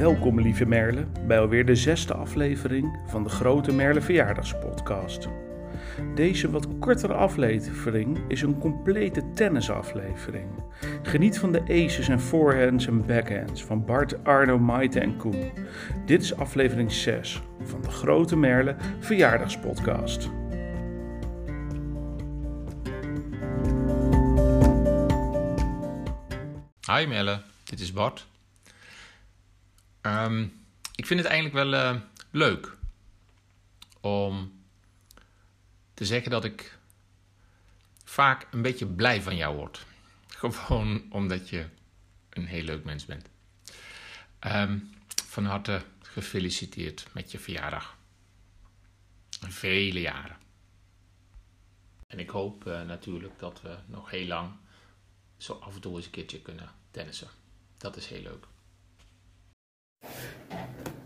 Welkom lieve Merle bij alweer de zesde aflevering van de Grote Merle Verjaardagspodcast. Deze wat kortere aflevering is een complete tennisaflevering. Geniet van de aces en forehands en backhands van Bart, Arno, Maite en Koen. Dit is aflevering 6 van de Grote Merle Verjaardagspodcast. Hi Melle, dit is Bart. Ehm, ik vind het eigenlijk wel eh, leuk om te zeggen dat ik vaak een beetje blij van jou word. Gewoon omdat je een heel leuk mens bent. Ehm, van harte gefeliciteerd met je verjaardag. Vele jaren. En ik hoop eh, natuurlijk dat we nog heel lang zo af en toe eens een keertje kunnen tennissen. Dat is heel leuk.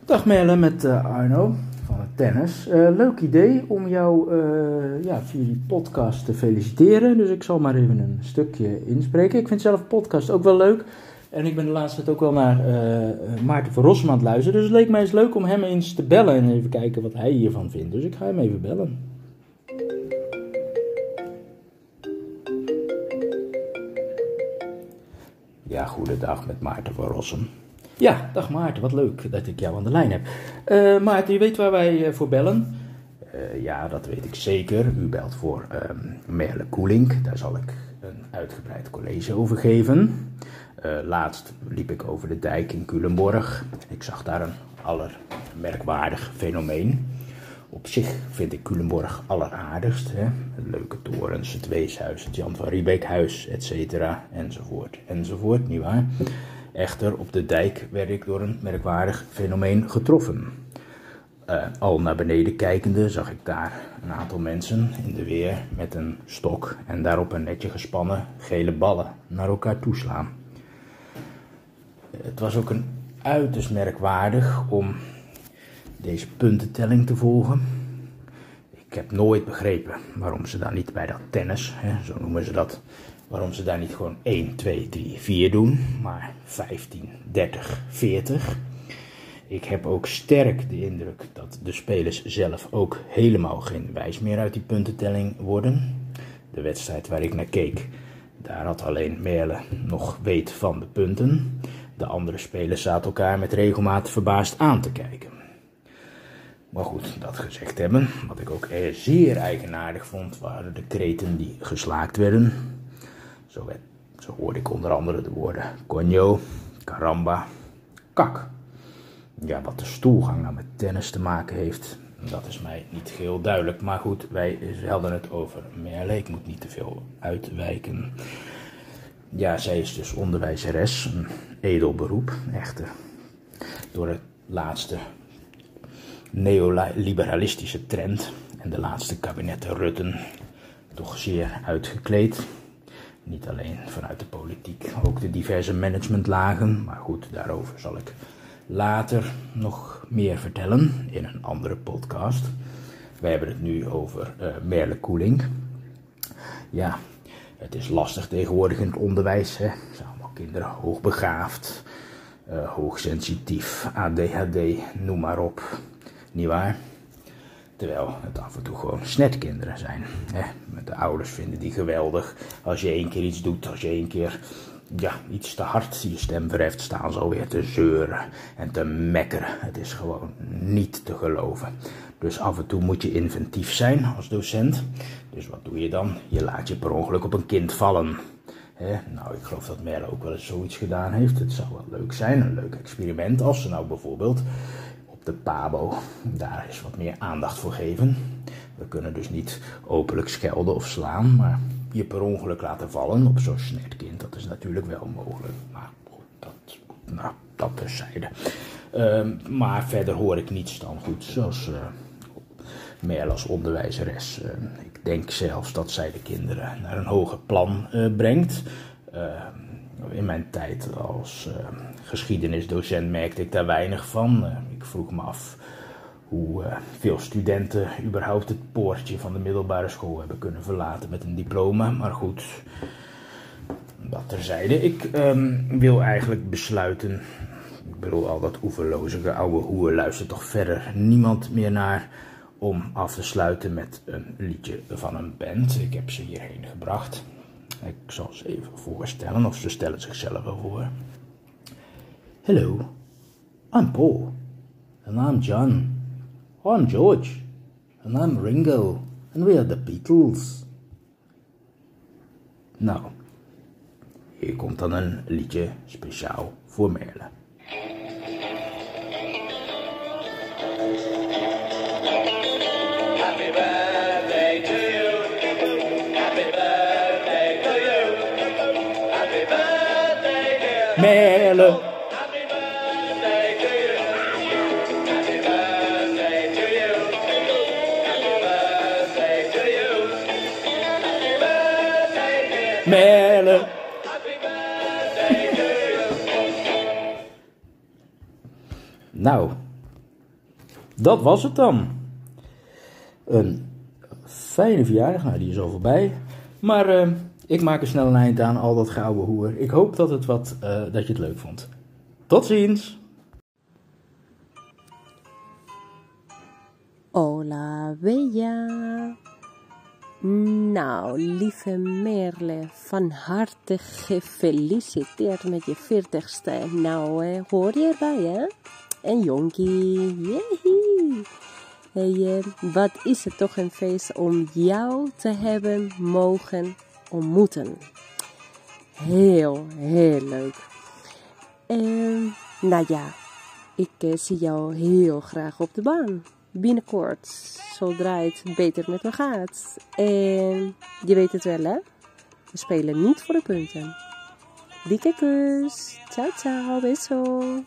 Dag Merle met uh, Arno van het tennis. Uh, leuk idee om jou uh, ja, via die podcast te feliciteren. Dus ik zal maar even een stukje inspreken. Ik vind zelf podcast ook wel leuk. En ik ben de laatste tijd ook wel naar Maarten van Rossum aan het luisteren. Dus het leek mij eens leuk om hem eens te bellen en even kijken wat hij hiervan vindt. Dus ik ga hem even bellen. Ja, goedendag met Maarten van Rossum. Ja, dag Maarten, wat leuk dat ik jou aan de lijn heb. Uh, Maarten, je weet waar wij voor bellen? Uh, ja, dat weet ik zeker. U belt voor um, Merle Koelink. Daar zal ik een uitgebreid college over geven. Laatst liep ik over de dijk in Culemborg. Ik zag daar een allermerkwaardig fenomeen. Op zich vind ik Culemborg alleraardigst. Hè? Leuke torens, het Weeshuis, het Jan van Riebeekhuis, et cetera, enzovoort, enzovoort, nietwaar? Echter, op de dijk werd ik door een merkwaardig fenomeen getroffen. Uh, al naar beneden kijkende zag ik daar een aantal mensen in de weer met een stok en daarop een netje gespannen gele ballen naar elkaar toeslaan. Het was ook een uiterst merkwaardig om deze puntentelling te volgen. Ik heb nooit begrepen waarom ze daar niet bij dat tennis, hè, zo noemen ze dat, waarom ze daar niet gewoon 1, 2, 3, 4 doen, maar 15, 30, 40. Ik heb ook sterk de indruk dat de spelers zelf ook helemaal geen wijs meer uit die puntentelling worden. De wedstrijd waar ik naar keek, daar had alleen Merle nog weet van de punten. De andere spelers zaten elkaar met regelmaat verbaasd aan te kijken. Maar goed, dat gezegd hebben, wat ik ook zeer eigenaardig vond, waren de kreten die geslaakt werden. Zo, werd, zo hoorde ik onder andere de woorden conjo, caramba, kak. Ja, wat de stoelgang nou met tennis te maken heeft, dat is mij niet geheel duidelijk. Maar goed, wij hadden het over Merle. Ik moet niet te veel uitwijken. Ja, zij is dus onderwijzeres, een edel beroep, echter. Door het laatste neoliberalistische trend en de laatste kabinetten Rutten toch zeer uitgekleed. Niet alleen vanuit de politiek, ook de diverse managementlagen. Maar goed, daarover zal ik later nog meer vertellen in een andere podcast. We hebben het nu over uh, Merle Koeling. Ja, het is lastig tegenwoordig in het onderwijs. Hè. Zijn allemaal kinderen hoogbegaafd, uh, hoogsensitief, ADHD, noem maar op. Niet waar? Terwijl het af en toe gewoon snetkinderen zijn. Met de ouders vinden die geweldig. Als je één keer iets doet, als je één keer ja, iets te hard je stem verheft, staan ze alweer te zeuren en te mekkeren. Het is gewoon niet te geloven. Dus af en toe moet je inventief zijn als docent. Dus wat doe je dan? Je laat je per ongeluk op een kind vallen. Nou, ik geloof dat Merle ook wel eens zoiets gedaan heeft. Het zou wel leuk zijn, een leuk experiment, als ze nou bijvoorbeeld de Pabo. Daar is wat meer aandacht voor geven. We kunnen dus niet openlijk schelden of slaan, maar je per ongeluk laten vallen op zo'n kind, dat is natuurlijk wel mogelijk. Maar dat, nou, dat terzijde. Uh, maar verder hoor ik niets dan goed, zoals uh, als onderwijzeres. Uh, ik denk zelfs dat zij de kinderen naar een hoger plan uh, brengt. Ehm, in mijn tijd als geschiedenisdocent merkte ik daar weinig van. Ik vroeg me af hoe uh, veel studenten überhaupt het poortje van de middelbare school hebben kunnen verlaten met een diploma. Maar goed, dat terzijde. Ik um, wil eigenlijk besluiten. Ik bedoel, al dat oeverlozige oude hoer luistert toch verder niemand meer naar om af te sluiten met een liedje van een band. Ik heb ze hierheen gebracht. Ik zal ze even voorstellen, of ze stellen zichzelf wel voor. Hello, I'm Paul. And I'm John. I'm George. And I'm Ringo. And we are the Beatles. Nou, hier komt dan een liedje speciaal voor Merle. Happy you. Nou, dat was het dan. Een fijne verjaardag, nou die is al voorbij. Maar eh, ik maak er snel een eind aan, al dat gouden hoer. Ik hoop dat, het wat, eh, dat je het leuk vond. Tot ziens! Hola, Bella. Nou, lieve Merle, van harte gefeliciteerd met je 40ste. Nou, eh, hoor je erbij, hè? En jonkie, jehie. Hey, eh, wat is het toch een feest om jou te hebben mogen ontmoeten. Heel, heel leuk. En, nou ja, ik eh, zie jou heel graag op de baan. Binnenkort, zodra het beter met me gaat. En je weet het wel, hè? We spelen niet voor de punten. Dikke kus. Ciao, ciao. Beso.